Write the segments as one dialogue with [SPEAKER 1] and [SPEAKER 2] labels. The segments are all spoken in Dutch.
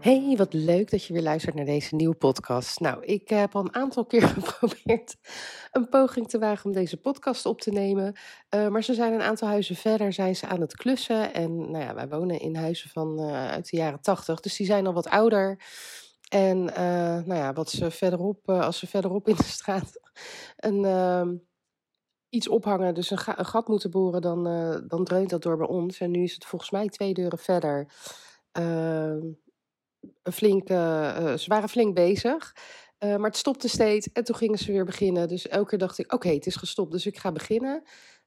[SPEAKER 1] Hey, wat leuk dat je weer luistert naar deze nieuwe podcast. Nou, ik heb al een aantal keer geprobeerd een poging te wagen om deze podcast op te nemen. Uh, maar ze zijn een aantal huizen verder, zijn ze aan het klussen. En nou ja, wij wonen in huizen van uh, uit de jaren tachtig, dus die zijn al wat ouder. En uh, nou ja, wat ze verderop, als ze verderop in de straat een, ehm, iets ophangen, dus een, ga een, gat moeten boren, dan, dan dreunt dat door bij ons. En nu is het volgens mij twee deuren verder ehm, flink, uh, ze waren flink bezig. Uh, maar het stopte steeds en toen gingen ze weer beginnen. Dus elke keer dacht ik, oké, het is gestopt, dus ik ga beginnen.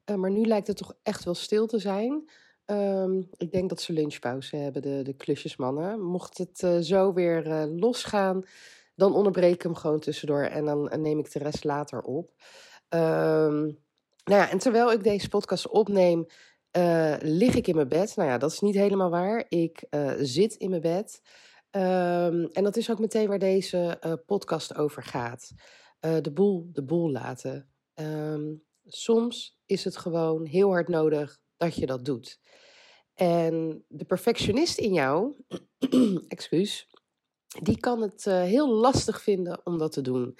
[SPEAKER 1] Uh, maar nu lijkt het toch echt wel stil te zijn. Um, ik denk dat ze lunchpauze hebben, de, de klusjesmannen. Mocht het zo weer losgaan, dan onderbreek ik hem gewoon tussendoor en dan neem ik de rest later op. Um, nou ja, en terwijl ik deze podcast opneem, lig ik in mijn bed. Nou ja, dat is niet helemaal waar. Ik zit in mijn bed. Um, en dat is ook meteen waar deze uh, podcast over gaat. Uh, de, boel, de boel laten. Um, soms is het gewoon heel hard nodig dat je dat doet. En de perfectionist in jou, excuus, die kan het uh, heel lastig vinden om dat te doen.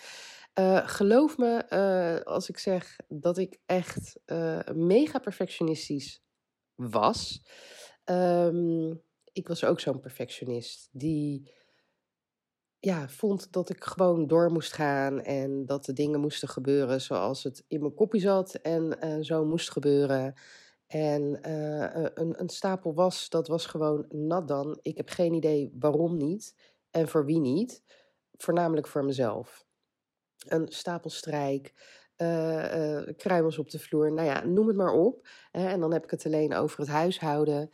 [SPEAKER 1] geloof me als ik zeg dat ik echt mega perfectionistisch was. Um, ik was ook zo'n perfectionist die ja, vond dat ik gewoon door moest gaan en dat de dingen moesten gebeuren zoals het in mijn kopje zat en uh, zo moest gebeuren. En uh, een, een, stapel was, dat was gewoon nat dan. Ik heb geen idee waarom niet en voor wie niet. Voornamelijk voor mezelf. Een stapel strijk, kruimels op de vloer, nou ja, noem het maar op. en dan heb ik het alleen over het huishouden.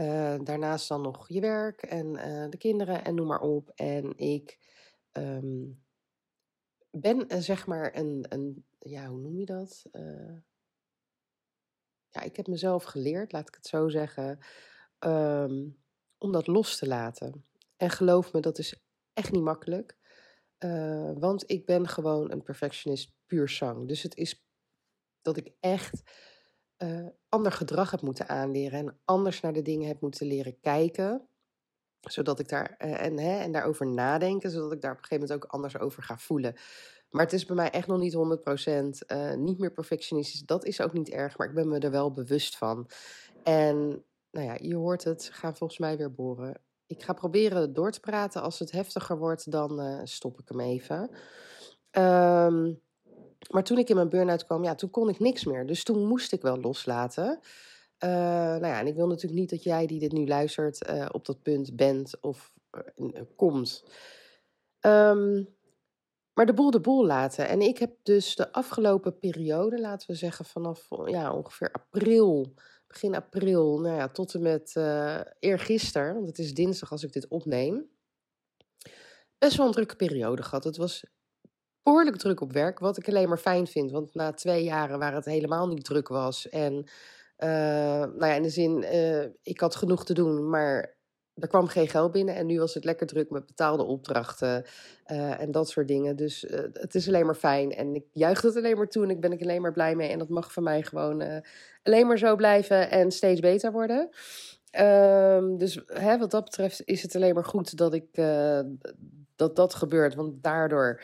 [SPEAKER 1] Uh, daarnaast dan nog je werk en uh, de kinderen en noem maar op. En ik um, ben uh, zeg maar een, een, ja, hoe noem je dat? ja, ik heb mezelf geleerd, laat ik het zo zeggen, um, om dat los te laten. En geloof me, dat is echt niet makkelijk. want ik ben gewoon een perfectionist puur zang. Dus het is dat ik echt uh, ander gedrag heb moeten aanleren en anders naar de dingen heb moeten leren kijken. Zodat ik daar uh, en, hè, en daarover nadenken, zodat ik daar op een gegeven moment ook anders over ga voelen. Maar het is bij mij echt nog niet 100%. Uh, eh, niet meer perfectionistisch. Dat is ook niet erg, maar ik ben me er wel bewust van. En nou ja, je hoort het, gaan volgens mij weer boren. Ik ga proberen door te praten. Als het heftiger wordt, dan stop ik hem even. Um, maar toen ik in mijn burn-out kwam, ja, toen kon ik niks meer. Dus toen moest ik wel loslaten. Uh, nou ja, en ik wil natuurlijk niet dat jij die dit nu luistert uh, op dat punt bent of uh, komt. Um, maar de boel de boel laten. En ik heb dus de afgelopen periode, laten we zeggen vanaf ja, ongeveer april, begin april, nou ja, tot en met eergisteren, want het is dinsdag als ik dit opneem, best wel een drukke periode gehad. Het was behoorlijk druk op werk, wat ik alleen maar fijn vind. Want na twee jaren waar het helemaal niet druk was en uh, nou ja, in de zin, uh, ik had genoeg te doen, maar er kwam geen geld binnen. En nu was het lekker druk met betaalde opdrachten uh, en dat soort dingen. Dus het is alleen maar fijn. En ik juich het alleen maar toe en ik ben ik alleen maar blij mee. En dat mag van mij gewoon alleen maar zo blijven en steeds beter worden. Ehm, dus hè, wat dat betreft is het alleen maar goed dat ik dat dat gebeurt. Want daardoor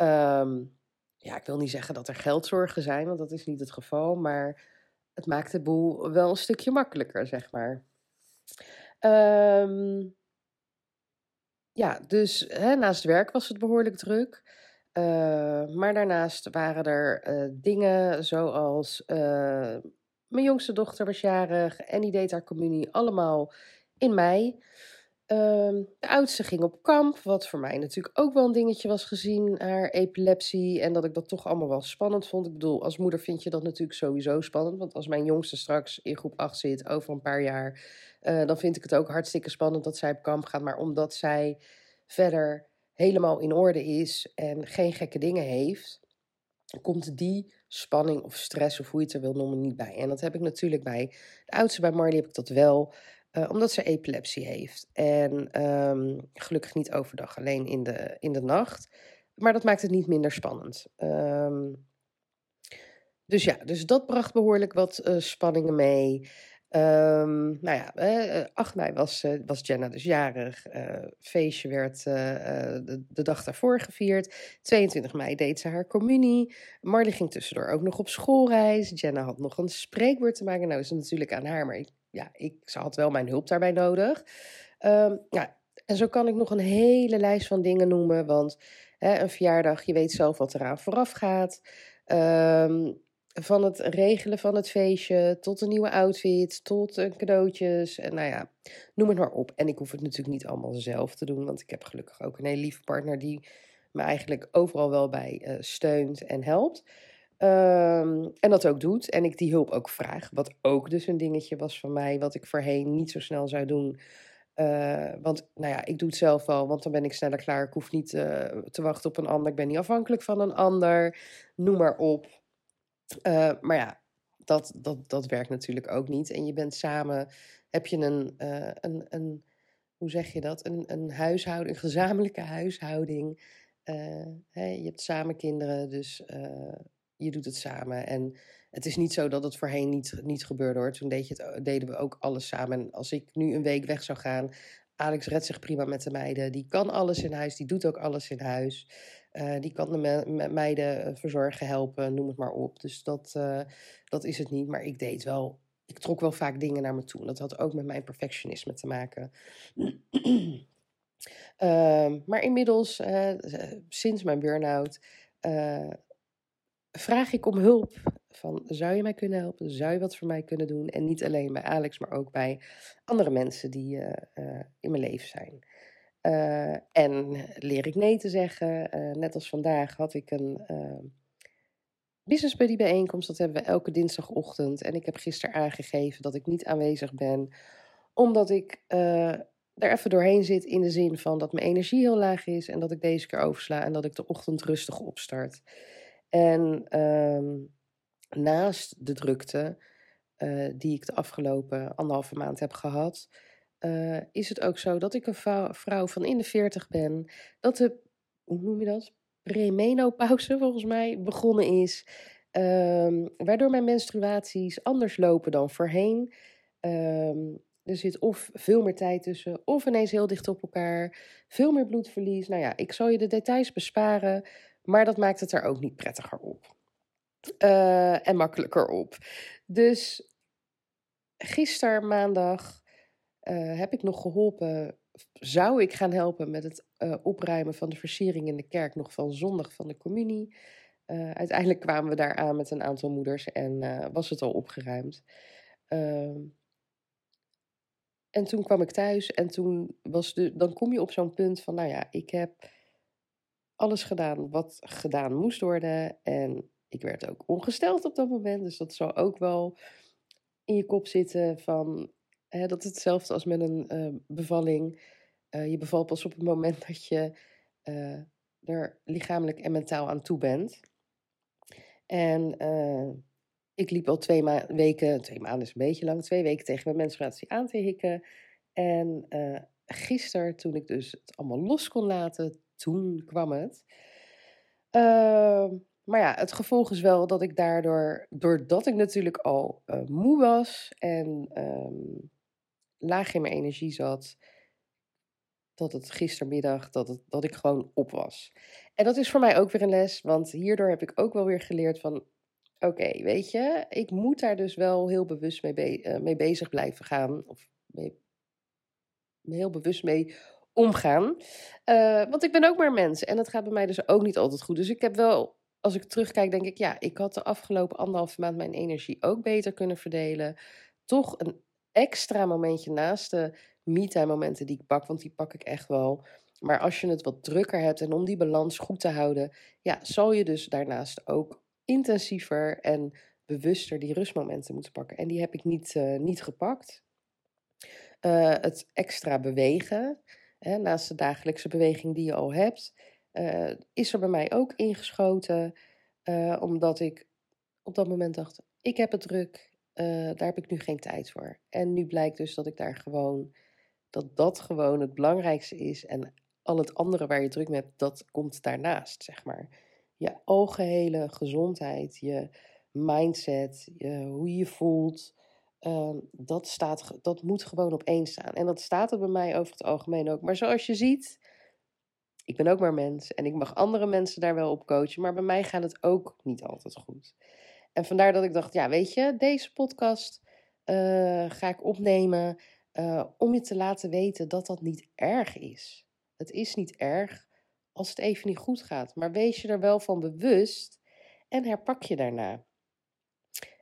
[SPEAKER 1] Um, ja, ik wil niet zeggen dat er geldzorgen zijn, want dat is niet het geval. Maar het maakt de boel wel een stukje makkelijker, zeg maar. Um, ja, dus hè, naast werk was het behoorlijk druk. Uh, maar daarnaast waren er uh, dingen zoals uh, mijn jongste dochter was jarig en die deed haar communie allemaal in mei. Um, de oudste ging op kamp, wat voor mij natuurlijk ook wel een dingetje was gezien, haar epilepsie. En dat ik dat toch allemaal wel spannend vond. Ik bedoel, als moeder vind je dat natuurlijk sowieso spannend. Want als mijn jongste straks in groep 8 zit, over een paar jaar, uh, dan vind ik het ook hartstikke spannend dat zij op kamp gaat. Maar omdat zij verder helemaal in orde is en geen gekke dingen heeft, komt die spanning of stress, of hoe je het er wil noemen, niet bij. En dat heb ik natuurlijk bij de oudste, bij Marley heb ik dat wel, uh, omdat ze epilepsie heeft. En um, gelukkig niet overdag, alleen in de, in de nacht. Maar dat maakt het niet minder spannend. Um, dus ja, dus dat bracht behoorlijk wat uh, spanningen mee. Um, nou ja, eh, 8 mei was, uh, was Jenna dus jarig. Feestje werd de, de, dag daarvoor gevierd. 22 mei deed ze haar communie. Marley ging tussendoor ook nog op schoolreis. Jenna had nog een spreekwoord te maken. Nou is het natuurlijk aan haar, maar ik, ja, ik, ze had wel mijn hulp daarbij nodig. Um, ja, en zo kan ik nog een hele lijst van dingen noemen. Want een verjaardag, je weet zelf wat eraan vooraf gaat. Um, van het regelen van het feestje tot een nieuwe outfit, tot een cadeautjes. En nou ja, noem het maar op. En ik hoef het natuurlijk niet allemaal zelf te doen, want ik heb gelukkig ook een hele lieve partner die me eigenlijk overal wel bij uh, steunt en helpt. Um, en dat ook doet. En ik die hulp ook vraag. Wat ook dus een dingetje was van mij, wat ik voorheen niet zo snel zou doen. Uh, want nou ja, ik doe het zelf wel, want dan ben ik sneller klaar. Ik hoef niet uh, te wachten op een ander. Ik ben niet afhankelijk van een ander. Noem maar op. Uh, maar ja, dat, dat, dat werkt natuurlijk ook niet. En je bent samen, heb je een, uh, een, een hoe zeg je dat? Een, een huishouding, een gezamenlijke huishouding. Hè, je hebt samen kinderen, dus je doet het samen. En het is niet zo dat het voorheen niet, niet gebeurde hoor. Toen deed je het, deden we ook alles samen. En als ik nu een week weg zou gaan, Alex redt zich prima met de meiden. Die kan alles in huis, die doet ook alles in huis. Uh, die kan de me meiden eh, verzorgen, helpen, noem het maar op. Dus dat, uh, dat is het niet. Maar ik deed wel, ik trok wel vaak dingen naar me toe. Dat had ook met mijn perfectionisme te maken. uh, maar inmiddels, sinds mijn burn-out, vraag ik om hulp. Van, zou je mij kunnen helpen? Zou je wat voor mij kunnen doen? En niet alleen bij Alex, maar ook bij andere mensen die in mijn leven zijn. Uh, en leer ik nee te zeggen. Uh, net als vandaag had ik een uh, business buddy bijeenkomst. Dat hebben we elke dinsdagochtend. En ik heb gisteren aangegeven dat ik niet aanwezig ben. Omdat ik er even doorheen zit in de zin van dat mijn energie heel laag is. En dat ik deze keer oversla en dat ik de ochtend rustig opstart. En ehm, naast de drukte die ik de afgelopen anderhalve maand heb gehad uh, is het ook zo dat ik een vrouw, van in de 40 ben. Dat de, hoe noem je dat? Premenopauze volgens mij begonnen is. Um, waardoor mijn menstruaties anders lopen dan voorheen. Um, er zit of veel meer tijd tussen, of ineens heel dicht op elkaar. Veel meer bloedverlies. Nou ja, ik zal je de details besparen. Maar dat maakt het er ook niet prettiger op. Uh, en makkelijker op. Dus gisteren maandag uh, heb ik nog geholpen, zou ik gaan helpen met het uh, opruimen van de versiering in de kerk nog van zondag van de communie. Uh, uiteindelijk kwamen we daar aan met een aantal moeders en was het al opgeruimd. Ehm, en toen kwam ik thuis en toen was de, dan kom je op zo'n punt van, nou ja, ik heb alles gedaan wat gedaan moest worden. En ik werd ook ongesteld op dat moment, dus dat zal ook wel in je kop zitten van Dat is hetzelfde als met een uh, bevalling. Uh, je bevalt pas op het moment dat je uh, er lichamelijk en mentaal aan toe bent. En ik liep al twee weken, twee maanden is een beetje lang, twee weken tegen mijn menstruatie aan te hikken. En gisteren, toen ik dus het allemaal los kon laten, toen kwam het. Ehm, maar ja, het gevolg is wel dat ik daardoor, doordat ik natuurlijk al moe was en um, laag in mijn energie zat. Dat het gistermiddag, dat, het, dat ik gewoon op was. En dat is voor mij ook weer een les, want hierdoor heb ik ook wel weer geleerd van... Oké, weet je, ik moet daar dus wel heel bewust mee, be uh, mee bezig blijven gaan. Of mee, heel bewust mee omgaan. Uh, want ik ben ook maar mens en het gaat bij mij dus ook niet altijd goed. Dus ik heb wel, als ik terugkijk, denk ik, ja, ik had de afgelopen anderhalve maand mijn energie ook beter kunnen verdelen. Toch een extra momentje naast de me-time momenten die ik pak, want die pak ik echt wel. Maar als je het wat drukker hebt en om die balans goed te houden, ja, zal je dus daarnaast ook intensiever en bewuster die rustmomenten moeten pakken. En die heb ik niet, uh, niet gepakt. Uh, het extra bewegen, hè, naast de dagelijkse beweging die je al hebt, uh, is er bij mij ook ingeschoten. Omdat ik op dat moment dacht, ik heb het druk, uh, daar heb ik nu geen tijd voor. En nu blijkt dus dat ik daar gewoon, dat dat gewoon het belangrijkste is. En al het andere waar je druk mee hebt, dat komt daarnaast, zeg maar. Je algehele gezondheid, je mindset, je, hoe je je voelt, uh, dat, staat, dat moet gewoon op één staan. En dat staat er bij mij over het algemeen ook. Maar zoals je ziet, ik ben ook maar mens en ik mag andere mensen daar wel op coachen, maar bij mij gaat het ook niet altijd goed. En vandaar dat ik dacht, ja, weet je, deze podcast uh, ga ik opnemen uh, om je te laten weten dat dat niet erg is. Het is niet erg als het even niet goed gaat, maar wees je er wel van bewust en herpak je daarna.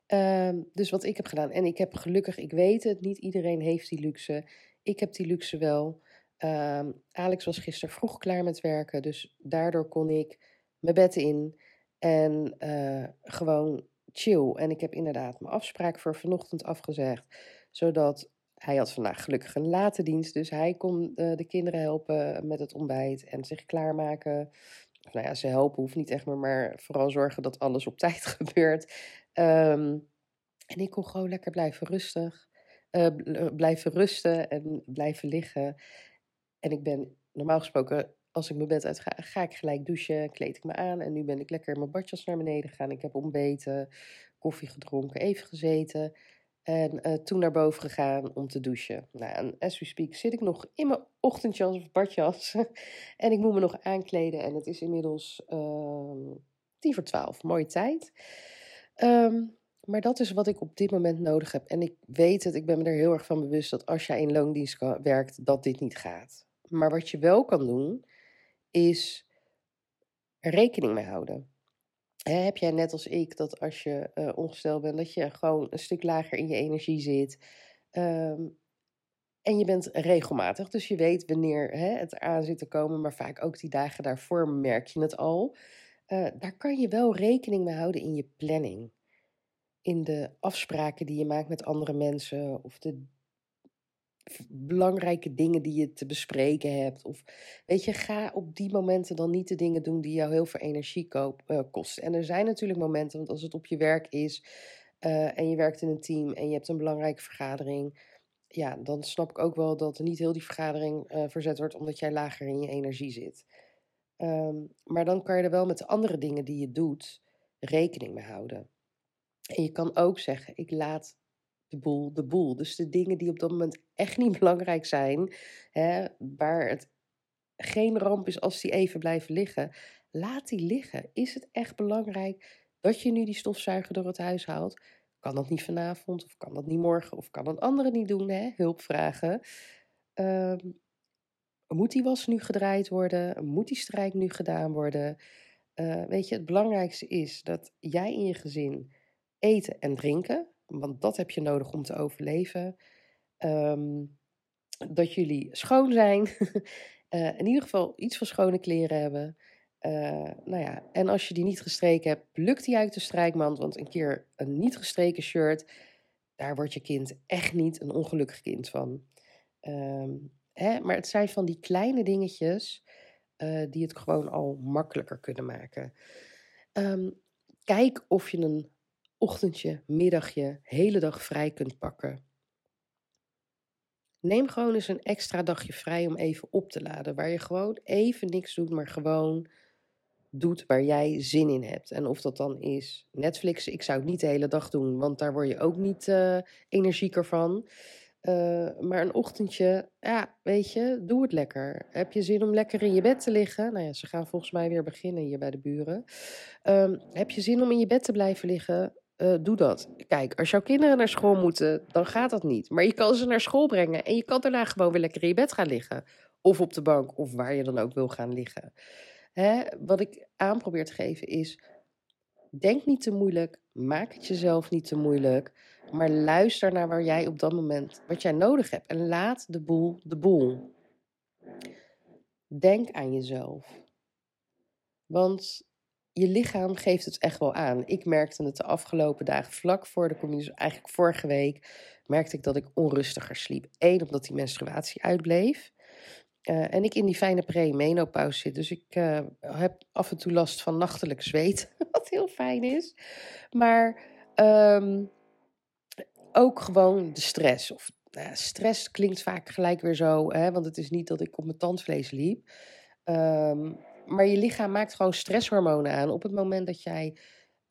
[SPEAKER 1] Uh, dus wat ik heb gedaan, en ik heb gelukkig, ik weet het, niet iedereen heeft die luxe. Ik heb die luxe wel. Uh, Alex was gisteren vroeg klaar met werken, dus daardoor kon ik mijn bed in en uh, gewoon chill. En ik heb inderdaad mijn afspraak voor vanochtend afgezegd, zodat hij had vandaag gelukkig een late dienst, dus hij kon uh, de kinderen helpen met het ontbijt en zich klaarmaken. Of nou ja, ze helpen hoeft niet echt meer, maar vooral zorgen dat alles op tijd gebeurt. Um, en ik kon gewoon lekker blijven rustig, uh, blijven rusten en blijven liggen. En ik ben normaal gesproken, als ik mijn bed uit ga, ga ik gelijk douchen, kleed ik me aan. En nu ben ik lekker mijn badjas naar beneden gegaan. Ik heb ontbeten, koffie gedronken, even gezeten. En uh, toen naar boven gegaan om te douchen. Nou, en as we speak zit ik nog in mijn ochtendjas of badjas. en ik moet me nog aankleden. En het is inmiddels uh, tien voor twaalf. Mooie tijd. Um, maar dat is wat ik op dit moment nodig heb. En ik weet het, ik ben me er heel erg van bewust dat als jij in loondienst werkt, dat dit niet gaat. Maar wat je wel kan doen, is rekening mee houden. heb jij net als ik dat als je uh, ongesteld bent, dat je gewoon een stuk lager in je energie zit. Um, en je bent regelmatig, dus je weet wanneer het aan zit te komen, maar vaak ook die dagen daarvoor merk je het al. Uh, daar kan je wel rekening mee houden in je planning. In de afspraken die je maakt met andere mensen of de belangrijke dingen die je te bespreken hebt. Of weet je, ga op die momenten dan niet de dingen doen die jou heel veel energie koop, uh, kosten. En er zijn natuurlijk momenten, want als het op je werk is uh, en je werkt in een team en je hebt een belangrijke vergadering. Ja, dan snap ik ook wel dat niet heel die vergadering uh, verzet wordt omdat jij lager in je energie zit. Um, maar dan kan je er wel met de andere dingen die je doet rekening mee houden. En je kan ook zeggen, ik laat de boel de boel. Dus de dingen die op dat moment echt niet belangrijk zijn, hè, waar het geen ramp is als die even blijven liggen, laat die liggen. Is het echt belangrijk dat je nu die stofzuiger door het huis haalt? Kan dat niet vanavond, of kan dat niet morgen, of kan een andere niet doen, hè? hulp vragen? Um, moet die was nu gedraaid worden? Moet die strijk nu gedaan worden? Uh, weet je, het belangrijkste is dat jij in je gezin eten en drinken, want dat heb je nodig om te overleven. Um, dat jullie schoon zijn. uh, in ieder geval iets van schone kleren hebben. Uh, nou ja, en als je die niet gestreken hebt, pluk die uit de strijkmand. Want een keer een niet gestreken shirt, daar wordt je kind echt niet een ongelukkig kind van. Um, hè? Maar het zijn van die kleine dingetjes uh, die het gewoon al makkelijker kunnen maken. Um, kijk of je een ochtendje, middagje, hele dag vrij kunt pakken. Neem gewoon eens een extra dagje vrij om even op te laden, waar je gewoon even niks doet, maar gewoon doet waar jij zin in hebt. En of dat dan is Netflix, ik zou het niet de hele dag doen, want daar word je ook niet uh, energieker van. Uh, maar een ochtendje, ja, weet je, doe het lekker. Heb je zin om lekker in je bed te liggen? Nou ja, ze gaan volgens mij weer beginnen hier bij de buren. Um, heb je zin om in je bed te blijven liggen? Uh, doe dat. Kijk, als jouw kinderen naar school moeten, dan gaat dat niet. Maar je kan ze naar school brengen en je kan daarna gewoon weer lekker in je bed gaan liggen. Of op de bank, of waar je dan ook wil gaan liggen. Hè? Wat ik aan probeer te geven is, denk niet te moeilijk, maak het jezelf niet te moeilijk. Maar luister naar waar jij op dat moment, wat jij nodig hebt. En laat de boel de boel. Denk aan jezelf. Want je lichaam geeft het echt wel aan. Ik merkte het de afgelopen dagen, vlak voor de communie, eigenlijk vorige week, merkte ik dat ik onrustiger sliep. Eén, omdat die menstruatie uitbleef. Uh, en ik in die fijne pre-menopauze zit. Dus ik uh, heb af en toe last van nachtelijk zweet. Wat heel fijn is. Maar um, ook gewoon de stress. Of nou stress klinkt vaak gelijk weer zo. Hè, want het is niet dat ik op mijn tandvlees liep. Um, maar je lichaam maakt gewoon stresshormonen aan op het moment dat jij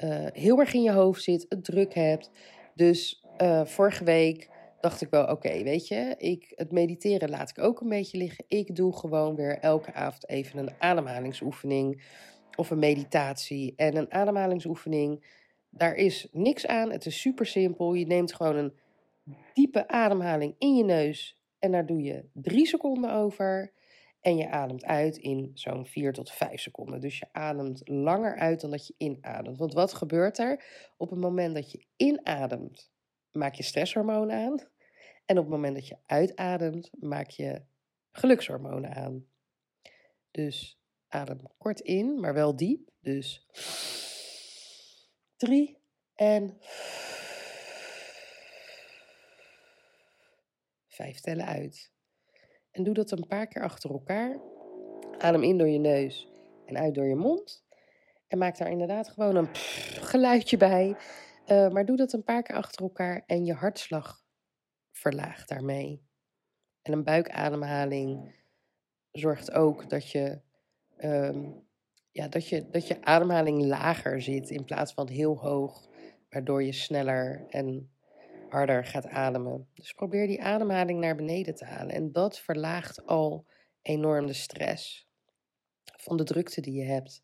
[SPEAKER 1] uh, heel erg in je hoofd zit, het druk hebt. Dus vorige week dacht ik wel, oké, weet je, ik, het mediteren laat ik ook een beetje liggen. Ik doe gewoon weer elke avond even een ademhalingsoefening of een meditatie. En een ademhalingsoefening, daar is niks aan. Het is super simpel. Je neemt gewoon een diepe ademhaling in je neus en daar doe je drie seconden over. En je ademt uit in zo'n 4 tot 5 seconden. Dus je ademt langer uit dan dat je inademt. Want wat gebeurt er? Op het moment dat je inademt, maak je stresshormoon aan. En op het moment dat je uitademt, maak je gelukshormonen aan. Dus adem kort in, maar wel diep. Dus drie en vijf tellen uit. En doe dat een paar keer achter elkaar. Adem in door je neus en uit door je mond. En maak daar inderdaad gewoon een geluidje bij. Uh, maar doe dat een paar keer achter elkaar en je hartslag verlaagt daarmee. En een buikademhaling zorgt ook dat je, um, ja, dat je, dat je ademhaling lager zit in plaats van heel hoog, waardoor je sneller en harder gaat ademen. Dus probeer die ademhaling naar beneden te halen. En dat verlaagt al enorm de stress van de drukte die je hebt.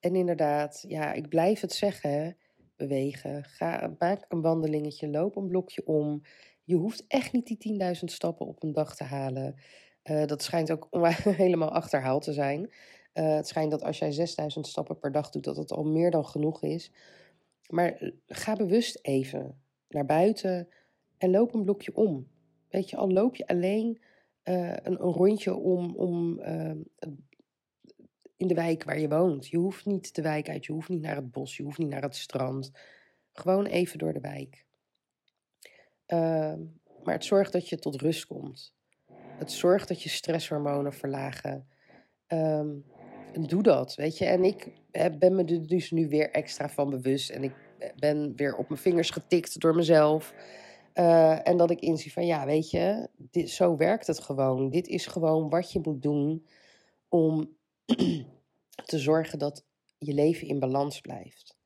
[SPEAKER 1] En inderdaad, ja, ik blijf het zeggen, bewegen. Ga, maak een wandelingetje, loop een blokje om. Je hoeft echt niet die 10.000 stappen op een dag te halen. Uh, dat schijnt ook helemaal achterhaald te zijn. Uh, het schijnt dat als jij 6000 stappen per dag doet, dat het al meer dan genoeg is. Maar eh, ga bewust even naar buiten en loop een blokje om. Weet je, al loop je alleen uh, een, een, rondje om, om uh, in de wijk waar je woont. Je hoeft niet de wijk uit, je hoeft niet naar het bos, je hoeft niet naar het strand. Gewoon even door de wijk. Uh, maar het zorgt dat je tot rust komt. Het zorgt dat je stresshormonen verlagen. Um, doe dat, weet je. En ik ben me er dus nu weer extra van bewust. En ik ben weer op mijn vingers getikt door mezelf. Uh, en dat ik inzie van, ja, weet je, dit, zo werkt het gewoon. Dit is gewoon wat je moet doen om te zorgen dat je leven in balans blijft.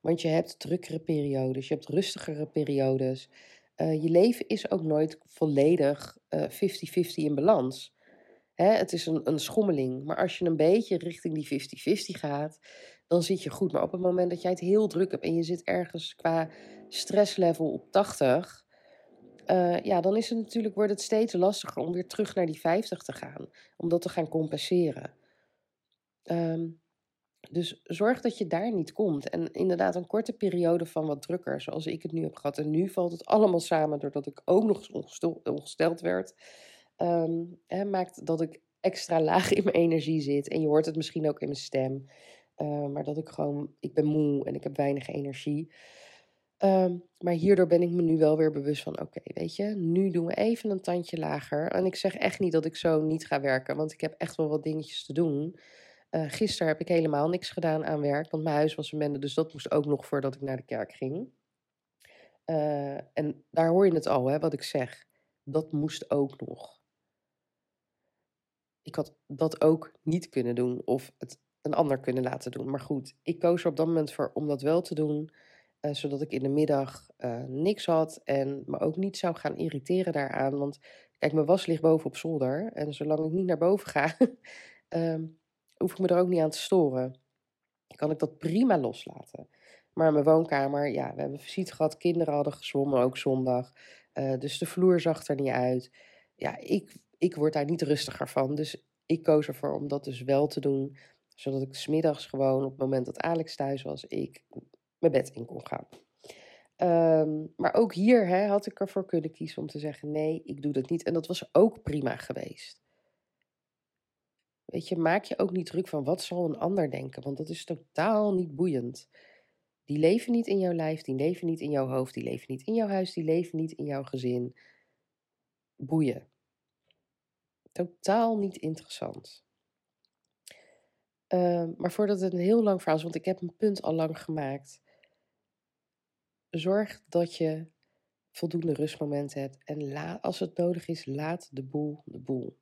[SPEAKER 1] Want je hebt drukkere periodes, je hebt rustigere periodes. Uh, je leven is ook nooit volledig 50-50 uh, in balans. Hè, het is een, een schommeling. Maar als je een beetje richting die 50-50 gaat, dan zit je goed. Maar op het moment dat jij het heel druk hebt en je zit ergens qua stresslevel op 80, uh, eh, ja, dan is het natuurlijk, wordt het steeds lastiger om weer terug naar die 50 te gaan. Om dat te gaan compenseren. Um, dus zorg dat je daar niet komt. En inderdaad, een korte periode van wat drukker, zoals ik het nu heb gehad. En nu valt het allemaal samen doordat ik ook nog ongesteld werd. Um, maakt dat ik extra laag in mijn energie zit. En je hoort het misschien ook in mijn stem. Uh, maar dat ik gewoon, ik ben moe en ik heb weinig energie. Um, maar hierdoor ben ik me nu wel weer bewust van: oké, weet je, nu doen we even een tandje lager. En ik zeg echt niet dat ik zo niet ga werken, want ik heb echt wel wat dingetjes te doen. Uh, gisteren heb ik helemaal niks gedaan aan werk, want mijn huis was een dus dat moest ook nog voordat ik naar de kerk ging. Uh, en daar hoor je het al, hè, wat ik zeg. Dat moest ook nog. Ik had dat ook niet kunnen doen of het een ander kunnen laten doen. Maar goed, ik koos er op dat moment voor om dat wel te doen. Uh, zodat ik in de middag uh, niks had en me ook niet zou gaan irriteren daaraan. Want kijk, mijn was ligt boven op zolder. En zolang ik niet naar boven ga, um, hoef ik me er ook niet aan te storen. Kan ik dat prima loslaten. Maar mijn woonkamer, ja, we hebben visite gehad. Kinderen hadden gezwommen, ook zondag. Uh, dus de vloer zag er niet uit. Ja, ik, ik word daar niet rustiger van. Dus ik koos ervoor om dat dus wel te doen. Zodat ik smiddags gewoon op het moment dat Alex thuis was, ik mijn bed in kon gaan. Um, maar ook hier hè, had ik ervoor kunnen kiezen om te zeggen: nee, ik doe dat niet. En dat was ook prima geweest. Weet je, maak je ook niet druk van wat zal een ander denken, want dat is totaal niet boeiend. Die leven niet in jouw lijf, die leven niet in jouw hoofd, die leven niet in jouw huis, die leven niet in jouw gezin. Boeien. Totaal niet interessant. Ehm, maar voordat het een heel lang verhaal is, want ik heb mijn punt al lang gemaakt. Zorg dat je voldoende rustmomenten hebt. En als het nodig is, laat de boel de boel.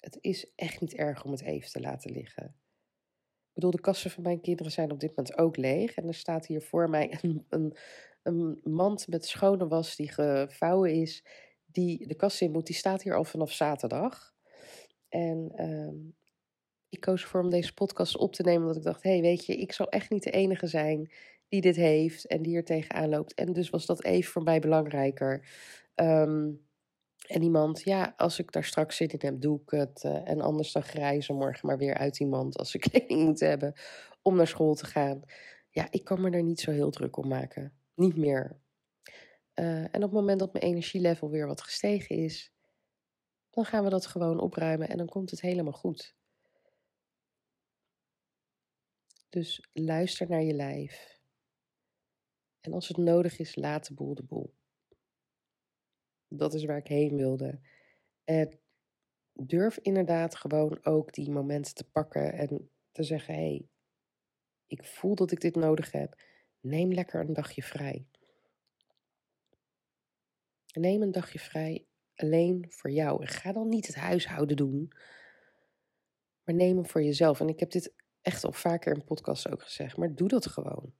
[SPEAKER 1] Het is echt niet erg om het even te laten liggen. Ik bedoel, de kassen van mijn kinderen zijn op dit moment ook leeg. En er staat hier voor mij een, een, een mand met schone was die gevouwen is. Die de kast in moet. Die staat hier al vanaf zaterdag. En ehm, ik koos ervoor om deze podcast op te nemen. Omdat ik dacht, hé, hey, weet je, ik zal echt niet de enige zijn die dit heeft en die er tegenaan loopt. En dus was dat even voor mij belangrijker. Ehm, en iemand, ja, als ik daar straks zin in heb, doe ik het. Uh, en anders dan grijzen morgen maar weer uit iemand als ze kleding moet hebben om naar school te gaan. Ja, ik kan me er niet zo heel druk om maken. Niet meer. Uh, en op het moment dat mijn energielevel weer wat gestegen is, dan gaan we dat gewoon opruimen en dan komt het helemaal goed. Dus luister naar je lijf. En als het nodig is, laat de boel de boel. Dat is waar ik heen wilde. En durf inderdaad gewoon ook die momenten te pakken en te zeggen: hé, hey, ik voel dat ik dit nodig heb. Neem lekker een dagje vrij. Neem een dagje vrij alleen voor jou. En ga dan niet het huishouden doen, maar neem hem voor jezelf. En ik heb dit echt al vaker in podcasts ook gezegd, maar doe dat gewoon.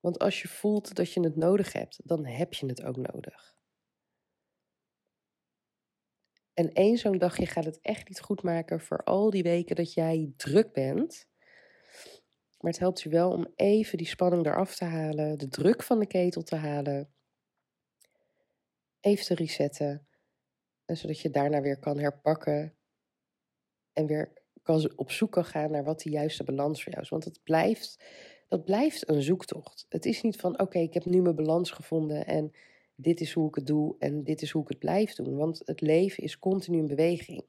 [SPEAKER 1] Want als je voelt dat je het nodig hebt, dan heb je het ook nodig. En één zo'n dagje gaat het echt niet goed maken voor al die weken dat jij druk bent. Maar het helpt je wel om even die spanning eraf te halen, de druk van de ketel te halen. Even te resetten. Zodat je daarna weer kan herpakken. En weer kan op zoek kan gaan naar wat de juiste balans voor jou is. Want het blijft dat blijft een zoektocht. Het is niet van oké, ik heb nu mijn balans gevonden en dit is hoe ik het doe en dit is hoe ik het blijf doen. Want het leven is continu in beweging.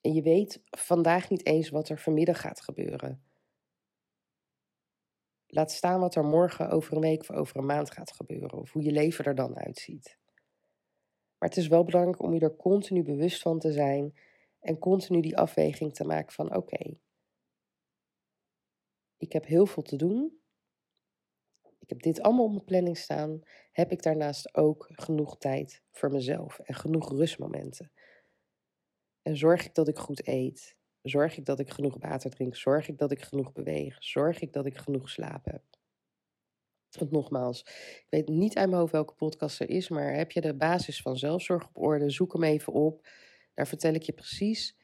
[SPEAKER 1] En je weet vandaag niet eens wat er vanmiddag gaat gebeuren. Laat staan wat er morgen over een week of over een maand gaat gebeuren. Of hoe je leven er dan uitziet. Maar het is wel belangrijk om je er continu bewust van te zijn. En continu die afweging te maken van oké, ik heb heel veel te doen. Ik heb dit allemaal op mijn planning staan. Heb ik daarnaast ook genoeg tijd voor mezelf en genoeg rustmomenten? En zorg ik dat ik goed eet? Zorg ik dat ik genoeg water drink? Zorg ik dat ik genoeg beweeg? Zorg ik dat ik genoeg slaap heb? Want nogmaals, ik weet niet uit mijn hoofd welke podcast er is, maar heb je de basis van zelfzorg op orde? Zoek hem even op. Daar vertel ik je precies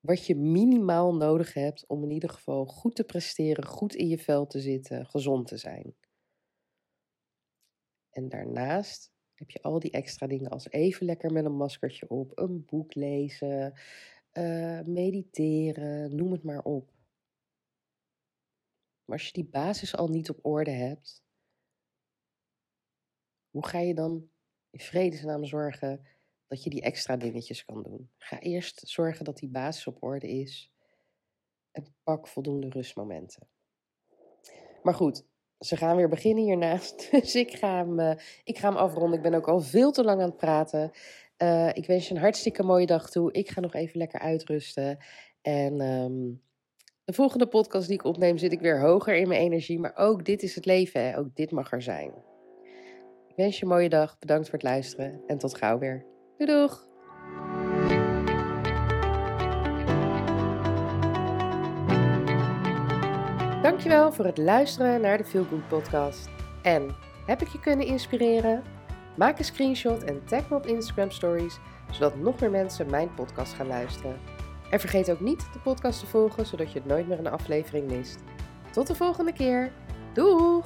[SPEAKER 1] wat je minimaal nodig hebt om in ieder geval goed te presteren, goed in je vel te zitten, gezond te zijn. En daarnaast heb je al die extra dingen als even lekker met een maskertje op, een boek lezen, uh, mediteren, noem het maar op. Maar als je die basis al niet op orde hebt, hoe ga je dan in vredesnaam zorgen dat je die extra dingetjes kan doen. Ga eerst zorgen dat die basis op orde is. En pak voldoende rustmomenten. Maar goed, ze gaan weer beginnen hiernaast. Dus ik ga hem, uh, ik ga hem afronden. Ik ben ook al veel te lang aan het praten. Uh, ik wens je een hartstikke mooie dag toe. Ik ga nog even lekker uitrusten. En um, de volgende podcast die ik opneem zit ik weer hoger in mijn energie. Maar ook dit is het leven. Hè? Ook dit mag er zijn. Ik wens je een mooie dag. Bedankt voor het luisteren. En tot gauw weer. Doei doeg! Dankjewel voor het luisteren naar de Feel Good podcast. En heb ik je kunnen inspireren? Maak een screenshot en tag me op Instagram stories, zodat nog meer mensen mijn podcast gaan luisteren. En vergeet ook niet de podcast te volgen, zodat je het nooit meer een aflevering mist. Tot de volgende keer. Doeg!